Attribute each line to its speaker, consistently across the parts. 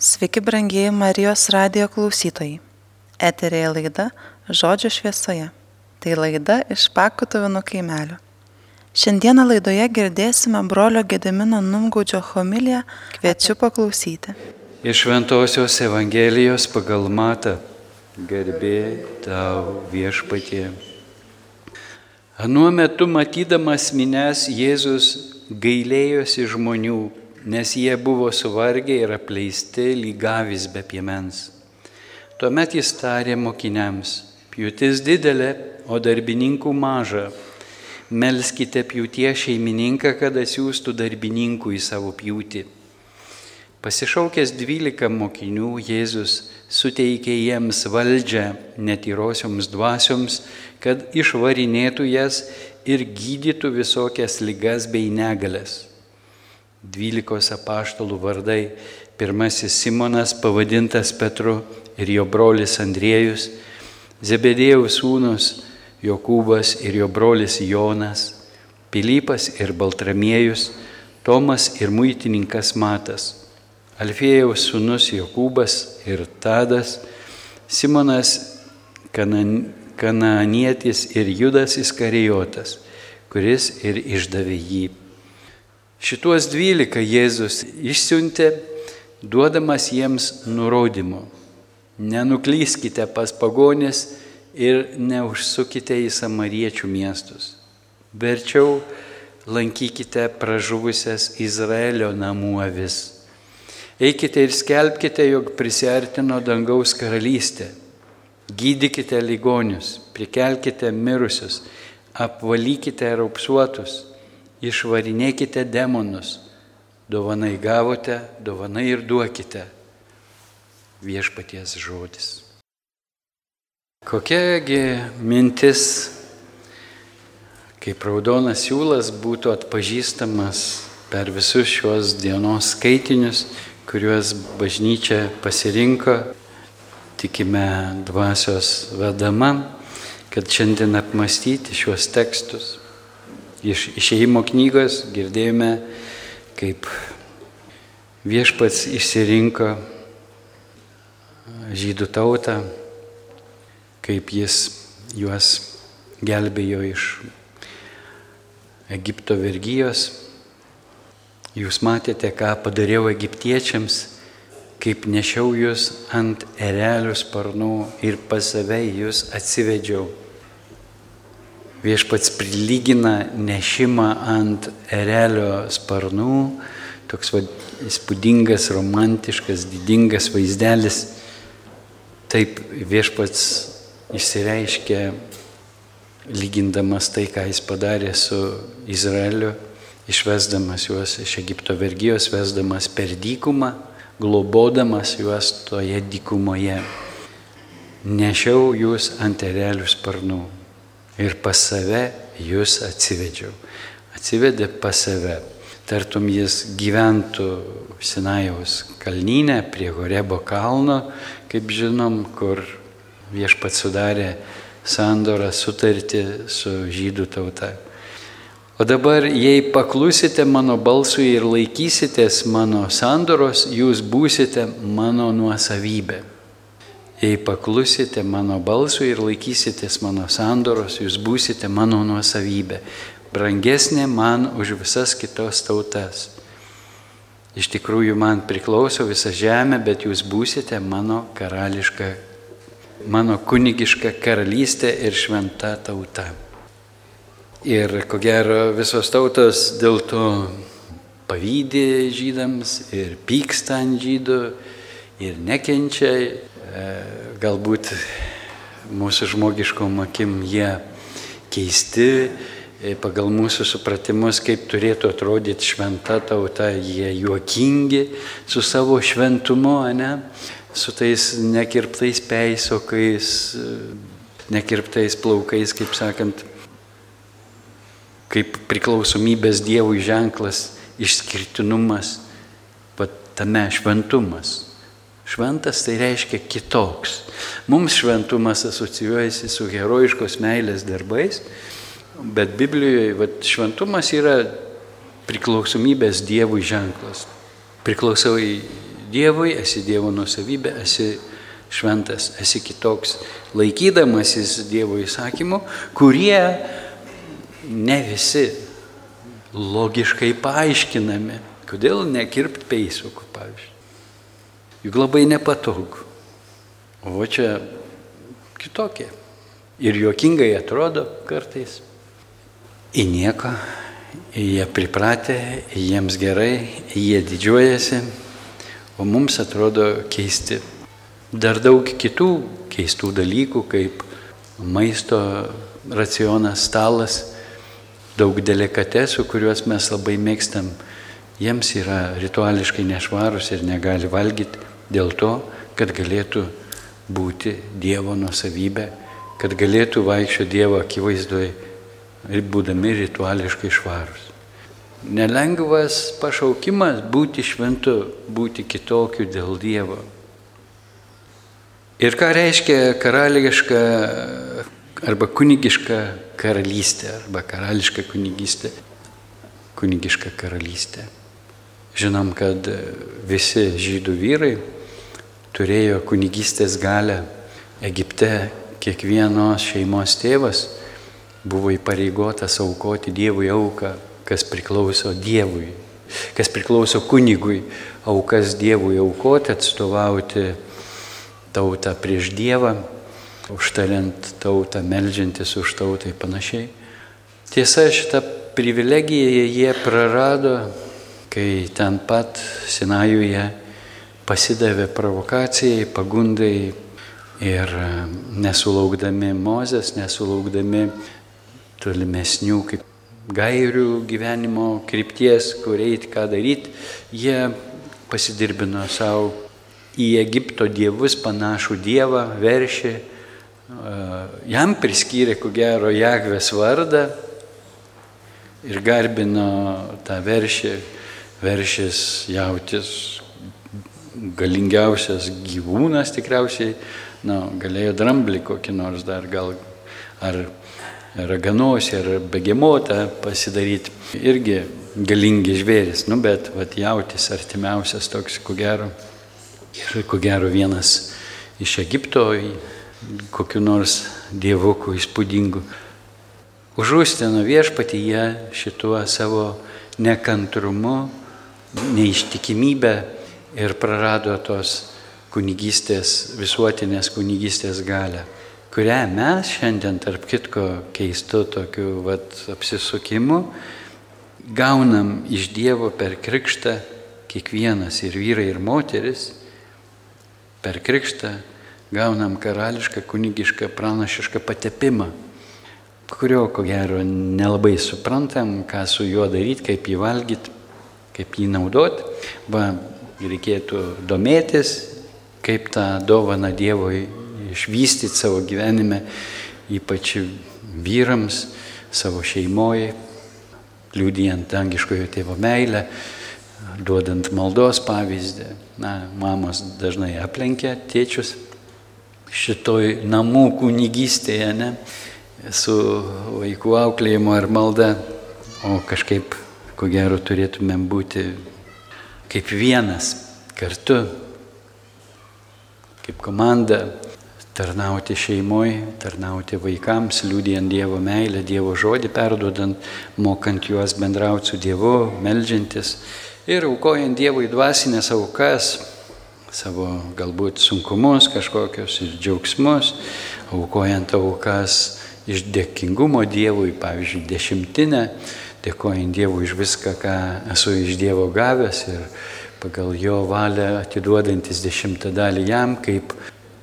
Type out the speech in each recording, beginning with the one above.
Speaker 1: Sveiki, brangieji Marijos radijo klausytojai. Eterėje laida Žodžio šviesoje. Tai laida iš Pakutovino kaimelio. Šiandieną laidoje girdėsime brolio Gedemino Numgaudžio homiliją. Kviečiu paklausyti.
Speaker 2: Iš Ventosios Evangelijos pagal Matą. Garbė tau viešpatie. Anuo metu matydamas minės Jėzus gailėjosi žmonių nes jie buvo suvargę ir apleisti lygavis be piemens. Tuomet jis tarė mokiniams, pjūtis didelė, o darbininkų maža. Melskite pjūtie šeimininką, kad atsiųstų darbininkų į savo pjūtį. Pasišaukęs dvylika mokinių, Jėzus suteikė jiems valdžią netyrosioms dvasioms, kad išvarinėtų jas ir gydytų visokias lygas bei negalės dvylikos apaštalų vardai. Pirmasis Simonas, pavadintas Petru, ir jo brolis Andriejus, Zebedėjaus sūnus Jokūbas ir jo brolis Jonas, Pilypas ir Baltramiejus, Tomas ir muitininkas Matas, Alfėjaus sūnus Jokūbas ir Tadas, Simonas kanan, Kananietis ir Judas Iskarijotas, kuris ir išdavė jį. Šituos dvylika Jėzus išsiuntė, duodamas jiems nurodymų. Nenuklyskite pas pagonės ir neužsukite į samariečių miestus. Verčiau lankykite pražuvusias Izraelio namų avis. Eikite ir skelbkite, jog prisertino dangaus karalystė. Gydykite ligonius, prikelkite mirusius, apvalykite raupsuotus išvarinėkite demonus. Dovanai gavote, dovanai ir duokite. Viešpaties žodis. Kokiagi mintis, kaip raudonas siūlas būtų atpažįstamas per visus šios dienos skaitinius, kuriuos bažnyčia pasirinko, tikime dvasios vedama, kad šiandien apmastyti šiuos tekstus Iš išėjimo knygos girdėjome, kaip viešpats išsirinko žydų tautą, kaip jis juos gelbėjo iš Egipto vergyjos. Jūs matėte, ką padariau egiptiečiams, kaip nešiau jūs ant erelių sparnų ir pas save jūs atsivedžiau viešpats prilygina nešimą ant erelio sparnų, toks va, įspūdingas, romantiškas, didingas vaizdelis. Taip viešpats išsireiškia, lygindamas tai, ką jis padarė su Izraeliu, išvesdamas juos iš Egipto vergyjos, vesdamas per dykumą, globodamas juos toje dykumoje. Nešiau jūs ant erelių sparnų ir pas save jūs atsivedžiau. Atsivedė pas save. Tartum jis gyventų Sinajaus kalnyne prie Horebo kalno, kaip žinom, kur viešpat sudarė sandorą sutartį su žydų tauta. O dabar, jei paklusite mano balsui ir laikysitės mano sandoros, jūs būsite mano nuosavybė. Jei paklusite mano balsui ir laikysitės mano sandoros, jūs būsite mano nuosavybė, brangesnė man už visas kitos tautas. Iš tikrųjų man priklauso visa žemė, bet jūs būsite mano karališka, mano kunigiška karalystė ir šventa tauta. Ir ko gero visos tautos dėl to pavydė žydams ir pyksta ant žydų ir nekenčia galbūt mūsų žmogiškom akim jie keisti, e, pagal mūsų supratimus, kaip turėtų atrodyti šventa tauta, jie juokingi su savo šventumu, ne? su tais nekirptais peisokais, e, nekirptais plaukais, kaip sakant, kaip priklausomybės Dievui ženklas, išskirtinumas, pat tame šventumas. Šventas tai reiškia kitoks. Mums šventumas asocijuojasi su herojiškos meilės darbais, bet Biblijoje vat, šventumas yra priklausomybės Dievui ženklas. Priklausau Dievui, esi Dievo nusavybė, esi šventas, esi kitoks, laikydamasis Dievo įsakymų, kurie ne visi logiškai paaiškinami. Kodėl nekirpt peisukų, pavyzdžiui? Juk labai nepatogu. O čia kitokie. Ir juokingai atrodo kartais. Į nieką, jie pripratę, jiems gerai, jie didžiuojasi, o mums atrodo keisti. Dar daug kitų keistų dalykų, kaip maisto racionas, stalas, daug delikatesų, kuriuos mes labai mėgstam, jiems yra rituališkai nešvarus ir negali valgyti dėl to, kad galėtų būti Dievo nusavybė, kad galėtų vaikščio Dievo akivaizdoje būdami rituališkai švarus. Nelengvas pašaukimas būti šventu, būti kitokiu dėl Dievo. Ir ką reiškia karališka arba kunigiška karalystė, arba karališka kunigystė, kunigiška karalystė. Žinom, kad visi žydų vyrai turėjo kunigystės galę. Egipte kiekvienos šeimos tėvas buvo įpareigotas aukoti Dievui auką, kas priklauso Dievui, kas priklauso kunigui, aukas Dievui aukoti, atstovauti tautą prieš Dievą, užtariant tautą, melžiantis už tautą ir panašiai. Tiesa, šitą privilegiją jie prarado, kai ten pat Sinajuje pasidavė provokacijai, pagundai ir nesulaukdami Mozės, nesulaukdami tolimesnių kaip gairių gyvenimo krypties, kur eiti, ką daryti, jie pasidirbino savo į Egipto dievus panašų dievą, veršį, jam priskyrė, ko gero, Jagvės vardą ir garbino tą veršį, veršis jautis galingiausias gyvūnas tikriausiai, na, galėjo dramblį kokį nors dar gal, ar raganosį ar begemotą pasidaryti. Irgi galingi žvėris, nu bet vat, jautis artimiausias toks, ko gero. Ir ko gero vienas iš Egipto kokiu nors dievukų įspūdingų. Užrūstino viešpatyje šituo savo nekantrumu, neištikimybę ir prarado tos kunigystės, visuotinės kunigystės galę kurią mes šiandien, tarp kitko, keistu tokiu vat, apsisukimu, gaunam iš Dievo per krikštą, kiekvienas ir vyrai, ir moteris, per krikštą gaunam karališką, kunigišką, pranašišką patepimą, kurio, ko gero, nelabai suprantam, ką su juo daryti, kaip jį valgyti, kaip jį naudoti. Va, reikėtų domėtis, kaip tą dovaną Dievui išvystyti savo gyvenime, ypač vyrams, savo šeimoje, liūdijant angiškojo tėvo meilę, duodant maldos pavyzdį. Na, mamos dažnai aplenkia tėčius šitoj namų kunigystėje, ne, su vaikų auklėjimu ar malda, o kažkaip, ko gero, turėtumėm būti kaip vienas, kartu, kaip komanda, tarnauti šeimoje, tarnauti vaikams, liūdėjant Dievo meilę, Dievo žodį perdodant, mokant juos bendrauti su Dievu, melžiantis ir aukojant Dievui dvasinės aukas, savo galbūt sunkumus kažkokius ir džiaugsmus, aukojant aukas iš dėkingumo Dievui, pavyzdžiui, dešimtinę, dėkojant Dievui už viską, ką esu iš Dievo gavęs ir pagal jo valią atiduodantis dešimtą dalį jam kaip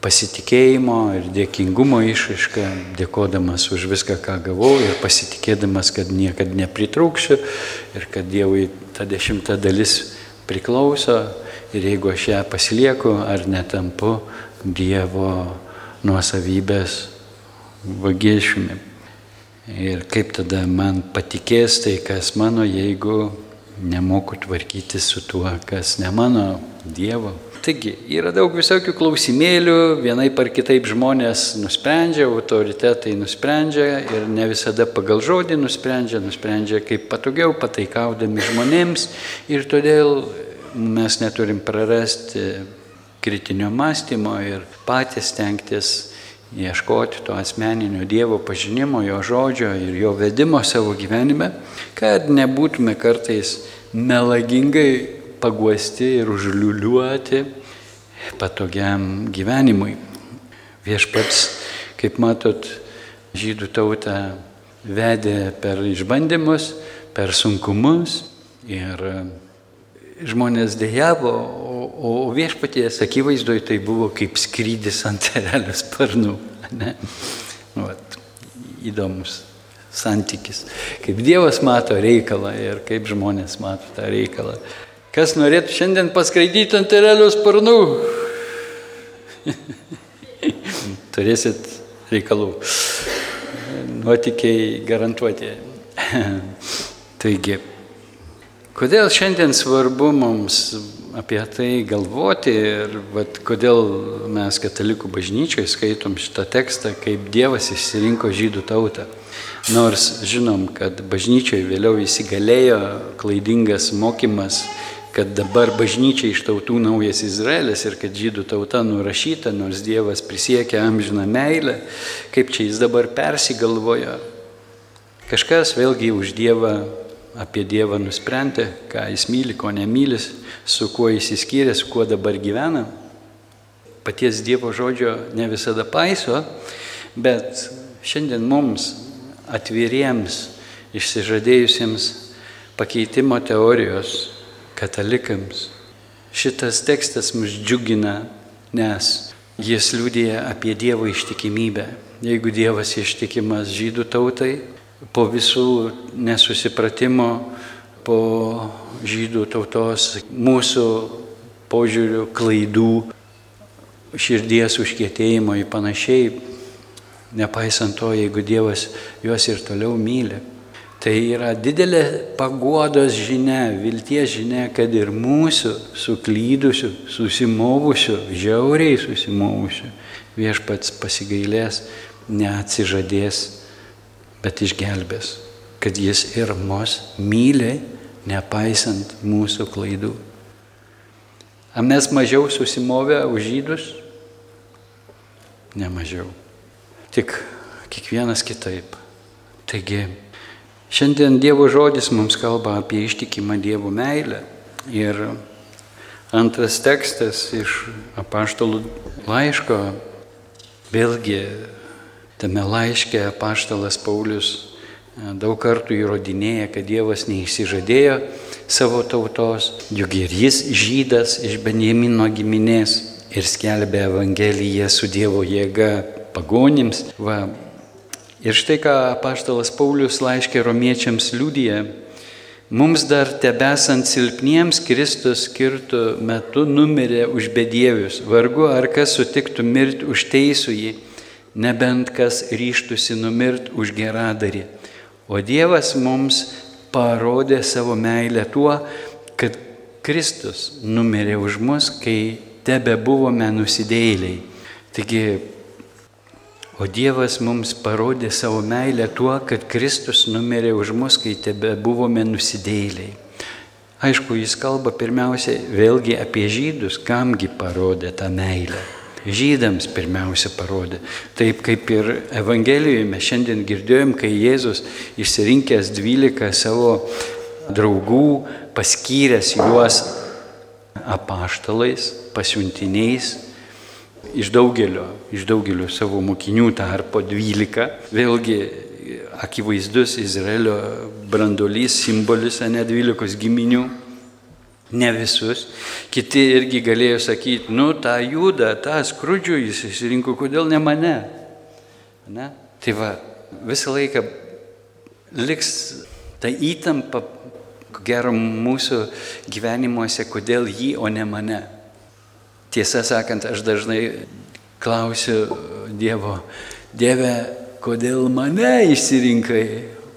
Speaker 2: pasitikėjimo ir dėkingumo išraiška, dėkodamas už viską, ką gavau ir pasitikėdamas, kad niekada nepritrūksiu ir kad Dievui ta dešimta dalis priklauso ir jeigu aš ją pasilieku ar netampu Dievo nuosavybės vagėšiumi. Ir kaip tada man patikės tai, kas mano, jeigu nemoku tvarkyti su tuo, kas ne mano Dievo. Taigi, yra daug visokių klausimėlių, vienai par kitaip žmonės nusprendžia, autoritetai nusprendžia ir ne visada pagal žodį nusprendžia, nusprendžia kaip patogiau, pataikaudami žmonėms. Ir todėl mes neturim prarasti kritinio mąstymo ir patys tenktis ieškoti to asmeninio Dievo pažinimo, jo žodžio ir jo vedimo savo gyvenime, kad nebūtume kartais melagingai paguosti ir užliuliuoti patogiam gyvenimui. Viešpats, kaip matot, žydų tautą vedė per išbandymus, per sunkumus ir žmonės dėjavo, o, o viešpaties akivaizdoje tai buvo kaip skrydis ant erelio sparnų. Ne? Vat, įdomus santykis. Kaip Dievas mato reikalą ir kaip žmonės mato tą reikalą. Kas norėtų šiandien paskraidyti ant erelio sparnų? Turėsit reikalų. Nuotikiai garantuoti. Taigi, kodėl šiandien svarbu mums apie tai galvoti ir vat, kodėl mes katalikų bažnyčioje skaitom šitą tekstą, kaip Dievas išsirinko žydų tautą. Nors žinom, kad bažnyčioje vėliau įsigalėjo klaidingas mokymas kad dabar bažnyčia iš tautų naujas Izraelis ir kad žydų tauta nurašyta, nors Dievas prisiekė amžiną meilę, kaip čia jis dabar persigalvojo. Kažkas vėlgi už Dievą, apie Dievą nusprendė, ką jis myli, ko nemylis, su kuo jis įskyrė, su kuo dabar gyvena. Paties Dievo žodžio ne visada paiso, bet šiandien mums atviriems, išsižadėjusiems pakeitimo teorijos katalikams. Šitas tekstas mus džiugina, nes jis liūdėja apie Dievo ištikimybę. Jeigu Dievas ištikimas žydų tautai, po visų nesusipratimo, po žydų tautos mūsų požiūrių, klaidų, širdies užkietėjimo ir panašiai, nepaisant to, jeigu Dievas juos ir toliau myli, Tai yra didelė paguodos žinia, vilties žinia, kad ir mūsų suklydusių, susimovusių, žiauriai susimovusių viešpats pasigailės, neatsižadės, bet išgelbės, kad jis ir mus myli, nepaisant mūsų klaidų. Ar mes mažiau susimovę už žydus? Nemažiau. Tik kiekvienas kitaip. Taigi Šiandien Dievo žodis mums kalba apie ištikimą Dievo meilę. Ir antras tekstas iš apaštalų laiško, vėlgi tame laiške apaštalas Paulius e, daug kartų įrodinėja, kad Dievas neįsižadėjo savo tautos, juk ir jis žydas iš Benjamino giminės ir skelbė Evangeliją su Dievo jėga pagonims. Va, Ir štai ką paštalas Paulius laiškė romiečiams liūdija, mums dar tebesant silpniems Kristus skirtų metu numirė už bedievius, vargu ar kas sutiktų mirti už teisųjį, nebent kas ryštusi numirti už geradarį. O Dievas mums parodė savo meilę tuo, kad Kristus numirė už mus, kai tebe buvome nusidėjėliai. Taigi O Dievas mums parodė savo meilę tuo, kad Kristus numirė už mus, kai tebe buvome nusidėliai. Aišku, jis kalba pirmiausia vėlgi apie žydus, kamgi parodė tą meilę. Žydams pirmiausia parodė. Taip kaip ir Evangelijoje mes šiandien girdėjom, kai Jėzus išsirinkęs dvylika savo draugų, paskyręs juos apaštalais, pasiuntiniais, iš daugelio, iš daugelio savo mokinių tarpo 12, vėlgi akivaizdus Izraelio brandolys, simbolis, ne 12 giminių, ne visus. Kiti irgi galėjo sakyti, nu tą judą, tą skrudžių jis išsirinko, kodėl ne mane. Ne? Tai va, visą laiką liks ta įtampa, ko gero, mūsų gyvenimuose, kodėl jį, o ne mane. Tiesą sakant, aš dažnai klausiu Dievo, Dieve, kodėl mane išsirinkai,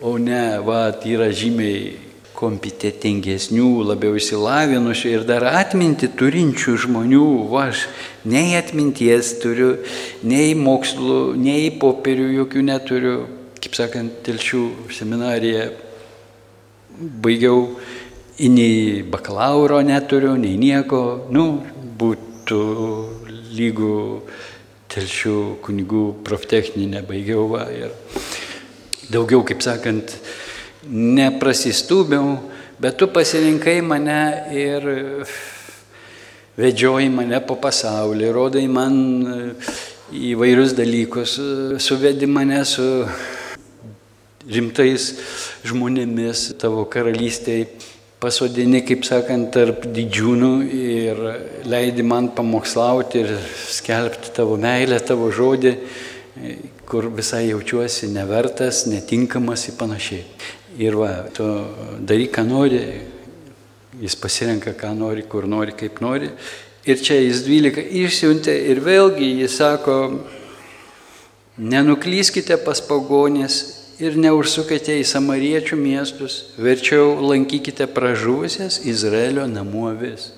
Speaker 2: o ne, va, yra žymiai kompetitingesnių, labiau įsilavinusių ir dar atminti turinčių žmonių, va, aš nei atminties turiu, nei mokslų, nei popierių jokių neturiu, kaip sakant, telšių seminariją baigiau nei bakalauro neturiu, nei nieko, nu, būtų lygų telšių kunigų proftechninę baigiau va, ir daugiau, kaip sakant, neprasistūmiau, bet tu pasirinkai mane ir vedžioji mane po pasaulį, rodai man įvairius dalykus, suvedi mane su rimtais žmonėmis tavo karalystėje, pasodini, kaip sakant, tarp didžiūnų ir leidi man pamokslauti ir skelbti tavo meilę, tavo žodį, kur visai jaučiuosi nevertas, netinkamas ir panašiai. Ir va, tu daryk, ką nori, jis pasirenka, ką nori, kur nori, kaip nori. Ir čia jis 12 išsiuntė ir vėlgi jis sako, nenuklyskite pas pagonės ir neužsukite į samariečių miestus, verčiau lankykite pražuvusias Izraelio namų avis.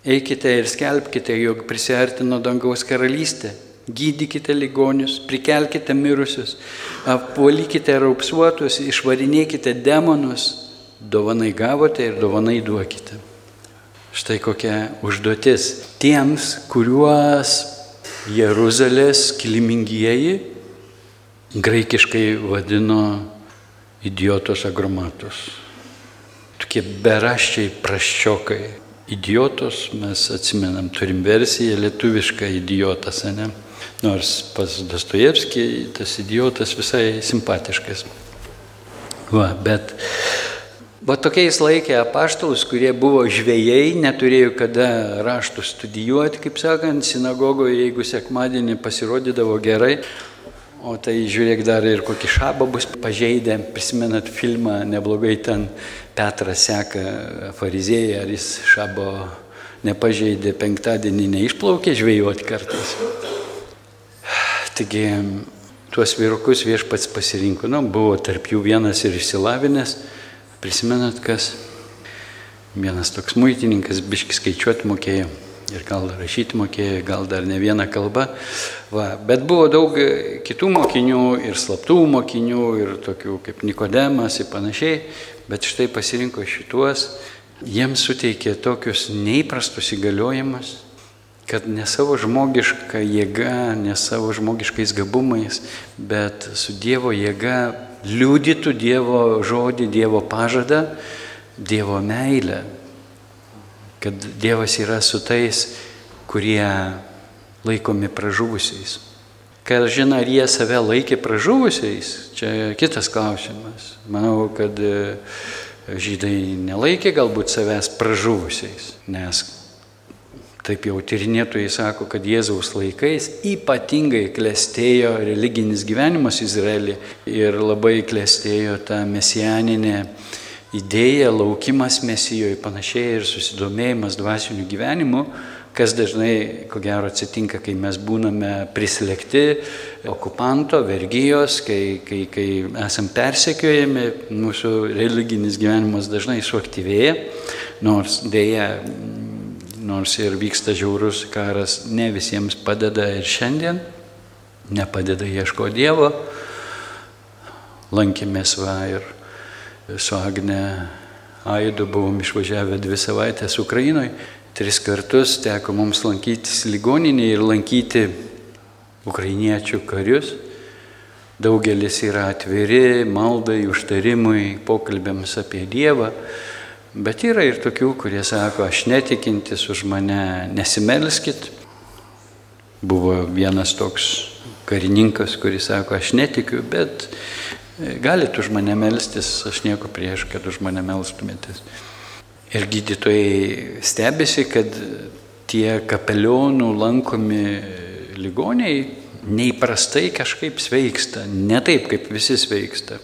Speaker 2: Eikite ir skelbkite, jog prisartino dangaus karalystė, gydykite ligonius, prikelkite mirusius, apvalykite raupsuotus, išvarinėkite demonus, dovanai gavote ir dovanai duokite. Štai kokia užduotis tiems, kuriuos Jeruzalės kilimingieji graikiškai vadino idiotos agromatus. Tokie beraščiai praščiokai. Idiotos, mes atsimenam, turim versiją lietuvišką idiotas, ne? Nors pas Dostojevskį tas idiotas visai simpatiškas. Va, bet va tokiais laikė apaštalus, kurie buvo žvėjai, neturėjo kada raštų studijuoti, kaip sakant, sinagogoje, jeigu sekmadienį pasirodydavo gerai, O tai žiūrėk dar ir kokį šabą bus pažeidę. Prisimenat filmą, neblogai ten Petras seka fariziejai, ar jis šabo nepažeidė, penktadienį neišplaukė žvejoti kartais. Taigi tuos vyrukus viešpats pasirinko, nu, buvo tarp jų vienas ir išsilavinęs. Prisimenat, kas? Vienas toks muitininkas, biškis skaičiuoti mokėjo ir gal rašyti mokėjo, gal dar ne vieną kalbą. Va, bet buvo daug kitų mokinių ir slaptų mokinių ir tokių kaip Nikodemas ir panašiai, bet štai pasirinko šituos, jiems suteikė tokius neįprastus įgaliojimus, kad ne savo žmogiška jėga, ne savo žmogiškais gabumais, bet su Dievo jėga liūdytų Dievo žodį, Dievo pažadą, Dievo meilę kad Dievas yra su tais, kurie laikomi pražuvusiais. Ką žino, ar jie save laikė pražuvusiais, čia kitas klausimas. Manau, kad e, žydai nelaikė galbūt savęs pražuvusiais, nes taip jau tyrinėtojai sako, kad Jėzaus laikais ypatingai klestėjo religinis gyvenimas Izraelį ir labai klestėjo ta mesianinė idėja, laukimas mesijoje, panašiai ir susidomėjimas dvasiniu gyvenimu, kas dažnai, ko gero, atsitinka, kai mes būname prislėgti okupanto, vergyjos, kai, kai, kai esam persekiojami, mūsų religinis gyvenimas dažnai suaktyvėja, nors dėja, nors ir vyksta žiaurus karas, ne visiems padeda ir šiandien, nepadeda ieško Dievo, lankėmės va ir su Agne Aidu buvom išvažiavę dvi savaitės Ukrainoje. Tris kartus teko mums lankytis ligoninėje ir lankyti ukrainiečių karius. Daugelis yra atviri maldai, užtarimui, pokalbėms apie Dievą. Bet yra ir tokių, kurie sako, aš netikintis už mane, nesimelskit. Buvo vienas toks karininkas, kuris sako, aš netikiu, bet Galit už mane melstis, aš nieko prieš, kad už mane melstumėtės. Ir gydytojai stebisi, kad tie kapelionų lankomi ligoniai neįprastai kažkaip sveiksta, ne taip, kaip visi sveiksta.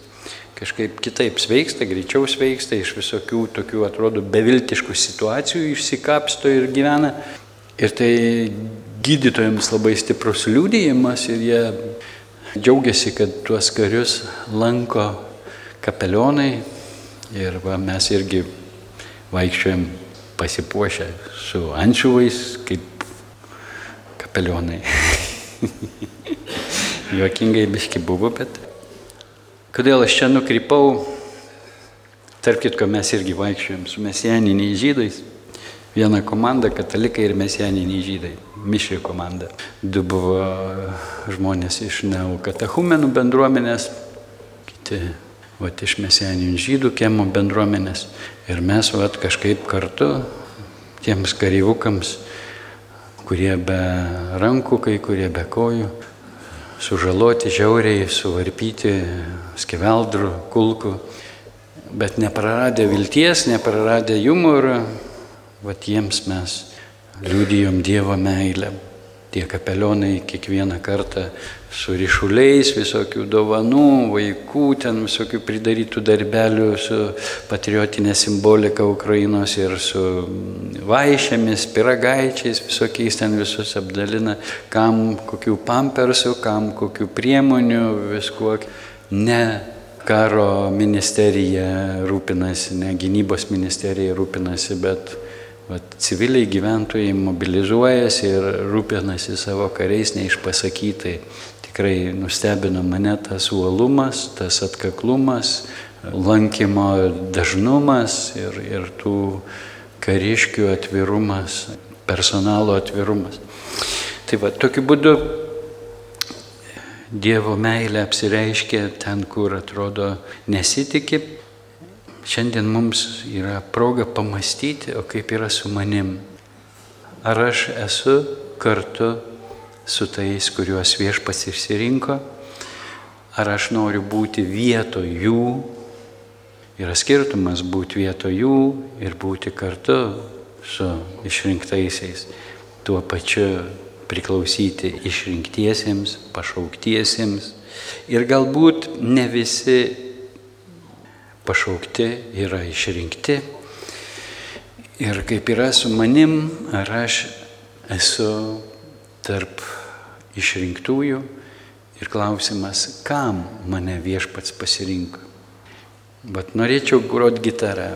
Speaker 2: Kažkaip kitaip sveiksta, greičiau sveiksta, iš visokių tokių, atrodo, beviltiškų situacijų išsikapsto ir gyvena. Ir tai gydytojams labai stiprus liūdėjimas ir jie Džiaugiasi, kad tuos karius lanko kapelionai ir va, mes irgi vaikščiojam pasipuošę su ančiuvais kaip kapelionai. Juokingai biški buvo, bet kodėl aš čia nukrypau, Tarp kitko mes irgi vaikščiojom su mesijaniniais žydais. Viena komanda - katalikai ir mesijaniniai žydai. Mišri komanda. Du buvo žmonės iš neokatechumenų bendruomenės, kiti vat, iš mesijaninių žydų kiemo bendruomenės. Ir mes vat, kažkaip kartu tiems kareivukams, kurie be rankų, kai kurie be kojų, sužaloti žiauriai, suvarpyti skeveldrų, kulkų, bet nepraradę vilties, nepraradę humoro, va jiems mes liūdijom Dievo meilę. Tie kapelionai kiekvieną kartą su ryšuliais, visokių dovanų, vaikų, ten visokių pridarytų darbelių su patriotinė simbolika Ukrainos ir su vaišėmis, piragaičiais, visokiais ten visus apdalina, kam kokių pampersų, kam kokių priemonių, viskuo. Ne karo ministerija rūpinasi, ne gynybos ministerija rūpinasi, bet vat, civiliai gyventojai mobilizuojasi ir rūpinasi savo kariais neišpasakytai tikrai nustebino mane tas uolumas, tas atkaklumas, lankymo dažnumas ir, ir tų kariškių atvirumas, personalo atvirumas. Tai va, tokiu būdu Dievo meilė apsireiškia ten, kur atrodo nesitikė. Šiandien mums yra proga pamastyti, o kaip yra su manim. Ar aš esu kartu su tais, kuriuos viešpats išsirinko, ar aš noriu būti vietoj jų. Yra skirtumas būti vietoj jų ir būti kartu su išrinktaisiais, tuo pačiu priklausyti išrinktiesiems, pašauktiesiems. Ir galbūt ne visi pašaukti yra išrinkti. Ir kaip yra su manim, ar aš esu tarp išrinktųjų ir klausimas, kam mane viešpats pasirinko. Bet norėčiau groti gitarą,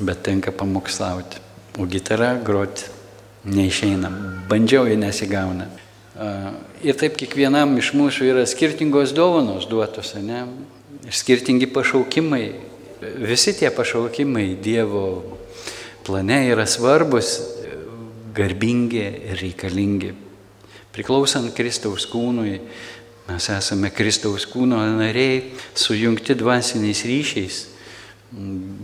Speaker 2: bet tenka pamokslauti. O gitarą groti neišeina. Bandžiau, jie nesigauna. Ir taip kiekvienam iš mūsų yra skirtingos dovanos duotos, ne? Skirtingi pašaukimai. Visi tie pašaukimai Dievo plane yra svarbus, garbingi ir reikalingi. Priklausant Kristaus kūnui, mes esame Kristaus kūno nariai, sujungti dvasiniais ryšiais,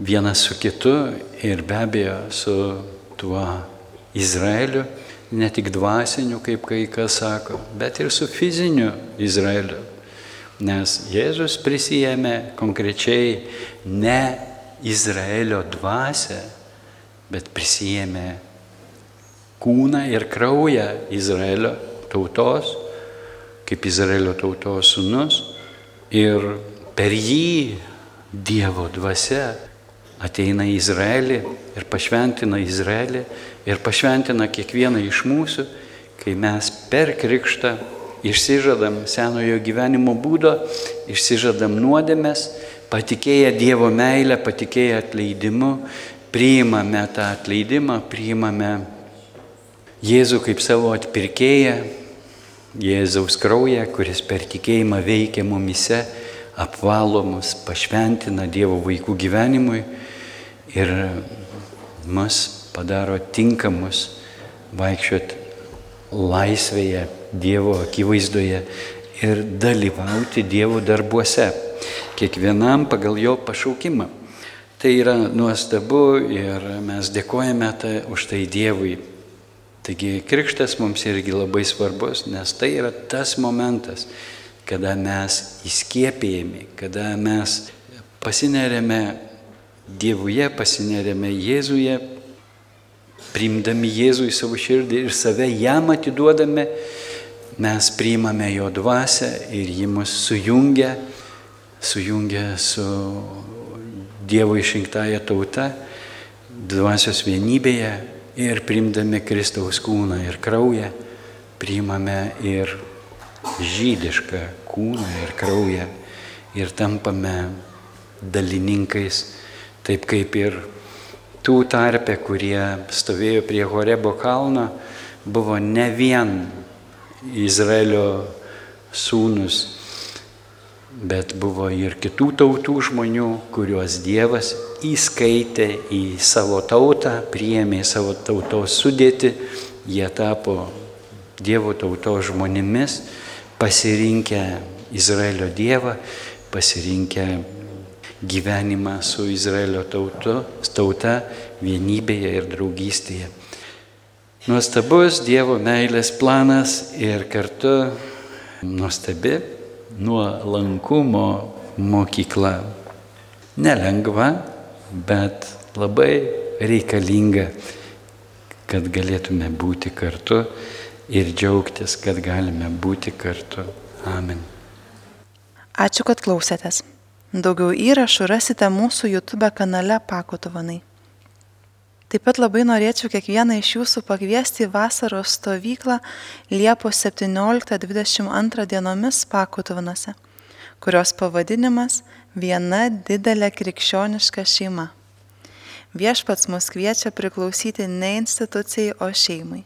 Speaker 2: vienas su kitu ir be abejo su tuo Izraeliu, ne tik dvasiniu, kaip kai kas sako, bet ir su fiziniu Izraeliu. Nes Jėzus prisijėmė konkrečiai ne Izraelio dvasę, bet prisijėmė kūną ir kraują Izraelio tautos, kaip Izraelio tautos sunus ir per jį Dievo dvasia ateina į Izraelį ir pašventina Izraelį ir pašventina kiekvieną iš mūsų, kai mes per krikštą išsižadam senojo gyvenimo būdo, išsižadam nuodėmės, patikėję Dievo meilę, patikėję atleidimu, priimame tą atleidimą, priimame Jėzų kaip savo atpirkėją, Jėzaus kraują, kuris per tikėjimą veikia mumise, apvalo mus, pašventina Dievo vaikų gyvenimui ir mus padaro tinkamus vaikščioti laisvėje, Dievo akivaizdoje ir dalyvauti Dievo darbuose, kiekvienam pagal jo pašaukimą. Tai yra nuostabu ir mes dėkojame tai, už tai Dievui. Taigi krikštas mums irgi labai svarbus, nes tai yra tas momentas, kada mes įskiepėjami, kada mes pasinerėme Dievuje, pasinerėme Jėzuje, priimdami Jėzų į savo širdį ir save jam atiduodame, mes priimame jo dvasę ir jį mus sujungia, sujungia su Dievo išrinktąją tautą, dvasios vienybėje ir priimdami Kristaus kūną ir kraują, priimame ir žydišką kūną ir kraują ir tampame dalininkais, taip kaip ir tų tarpe, kurie stovėjo prie Horebo kalno, buvo ne vien Izraelio sūnus, bet buvo ir kitų tautų žmonių, kuriuos Dievas įskaitė į savo tautą, priėmė savo tautos sudėti, jie tapo Dievo tautos žmonėmis, pasirinkę Izraelio Dievą, pasirinkę gyvenimą su Izraelio tautu, tauta vienybėje ir draugystėje. Nuostabus Dievo meilės planas ir kartu nuostabi nuolankumo mokykla. Nelengva, bet labai reikalinga, kad galėtume būti kartu ir džiaugtis, kad galime būti kartu. Amen.
Speaker 1: Ačiū, kad klausėtės. Daugiau įrašų rasite mūsų YouTube kanale Pakutovanai. Taip pat labai norėčiau kiekvieną iš jūsų pakviesti į vasaros stovyklą Liepos 17-22 dienomis Pakutovanose, kurios pavadinimas Viena didelė krikščioniška šeima. Viešpats mus kviečia priklausyti ne institucijai, o šeimai.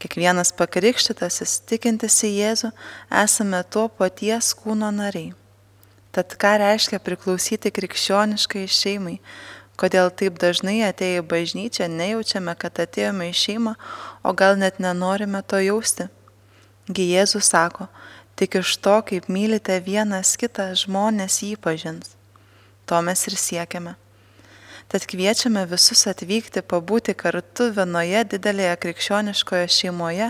Speaker 1: Kiekvienas pakrikštytasis, tikintis į Jėzų, esame to paties kūno nariai. Tad ką reiškia priklausyti krikščioniškai šeimai? Kodėl taip dažnai atėję į bažnyčią nejaučiame, kad atėjome į šeimą, o gal net nenorime to jausti? Gi Jėzus sako, tik iš to, kaip mylite vienas kitą, žmonės jį pažins. To mes ir siekiame. Tad kviečiame visus atvykti pabūti kartu vienoje didelėje krikščioniškoje šeimoje,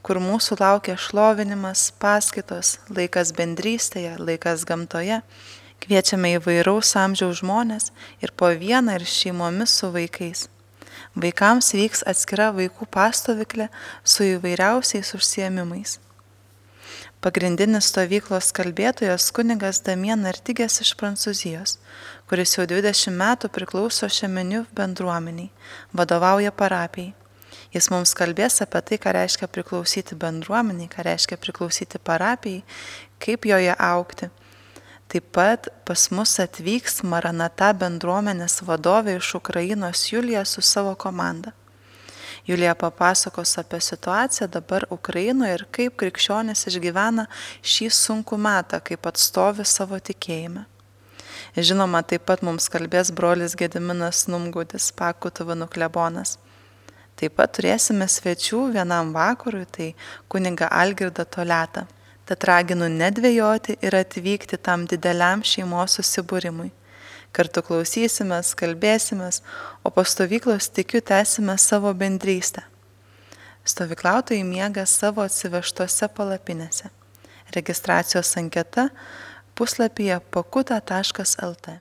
Speaker 1: kur mūsų laukia šlovinimas, paskaitos, laikas bendrystėje, laikas gamtoje. Kviečiame įvairaus amžiaus žmonės ir po vieną ir šeimomis su vaikais. Vaikams vyks atskira vaikų pastoviklė su įvairiausiais užsiemimais. Pagrindinis stovyklos kalbėtojas kunigas Damien Artigės iš Prancūzijos, kuris jau 20 metų priklauso Šemenių bendruomeniai, vadovauja parapijai. Jis mums kalbės apie tai, ką reiškia priklausyti bendruomeniai, ką reiškia priklausyti parapijai, kaip joje aukti. Taip pat pas mus atvyks Maranata bendruomenės vadovė iš Ukrainos Julija su savo komanda. Julija papasakos apie situaciją dabar Ukrainoje ir kaip krikščionis išgyvena šį sunkų metą, kaip atstovi savo tikėjime. Žinoma, taip pat mums kalbės brolis Gediminas Numgudis, Pakutuvų nuklebonas. Taip pat turėsime svečių vienam vakarui, tai kuniga Algirda Toliata. Tad raginu nedvėjoti ir atvykti tam dideliam šeimos susibūrimui. Kartu klausysimės, kalbėsimės, o po stovyklos tikiu tęsime savo bendrystę. Stovyklautojai miega savo atsivežtose palapinėse. Registracijos anketa puslapyje pakuta.lt.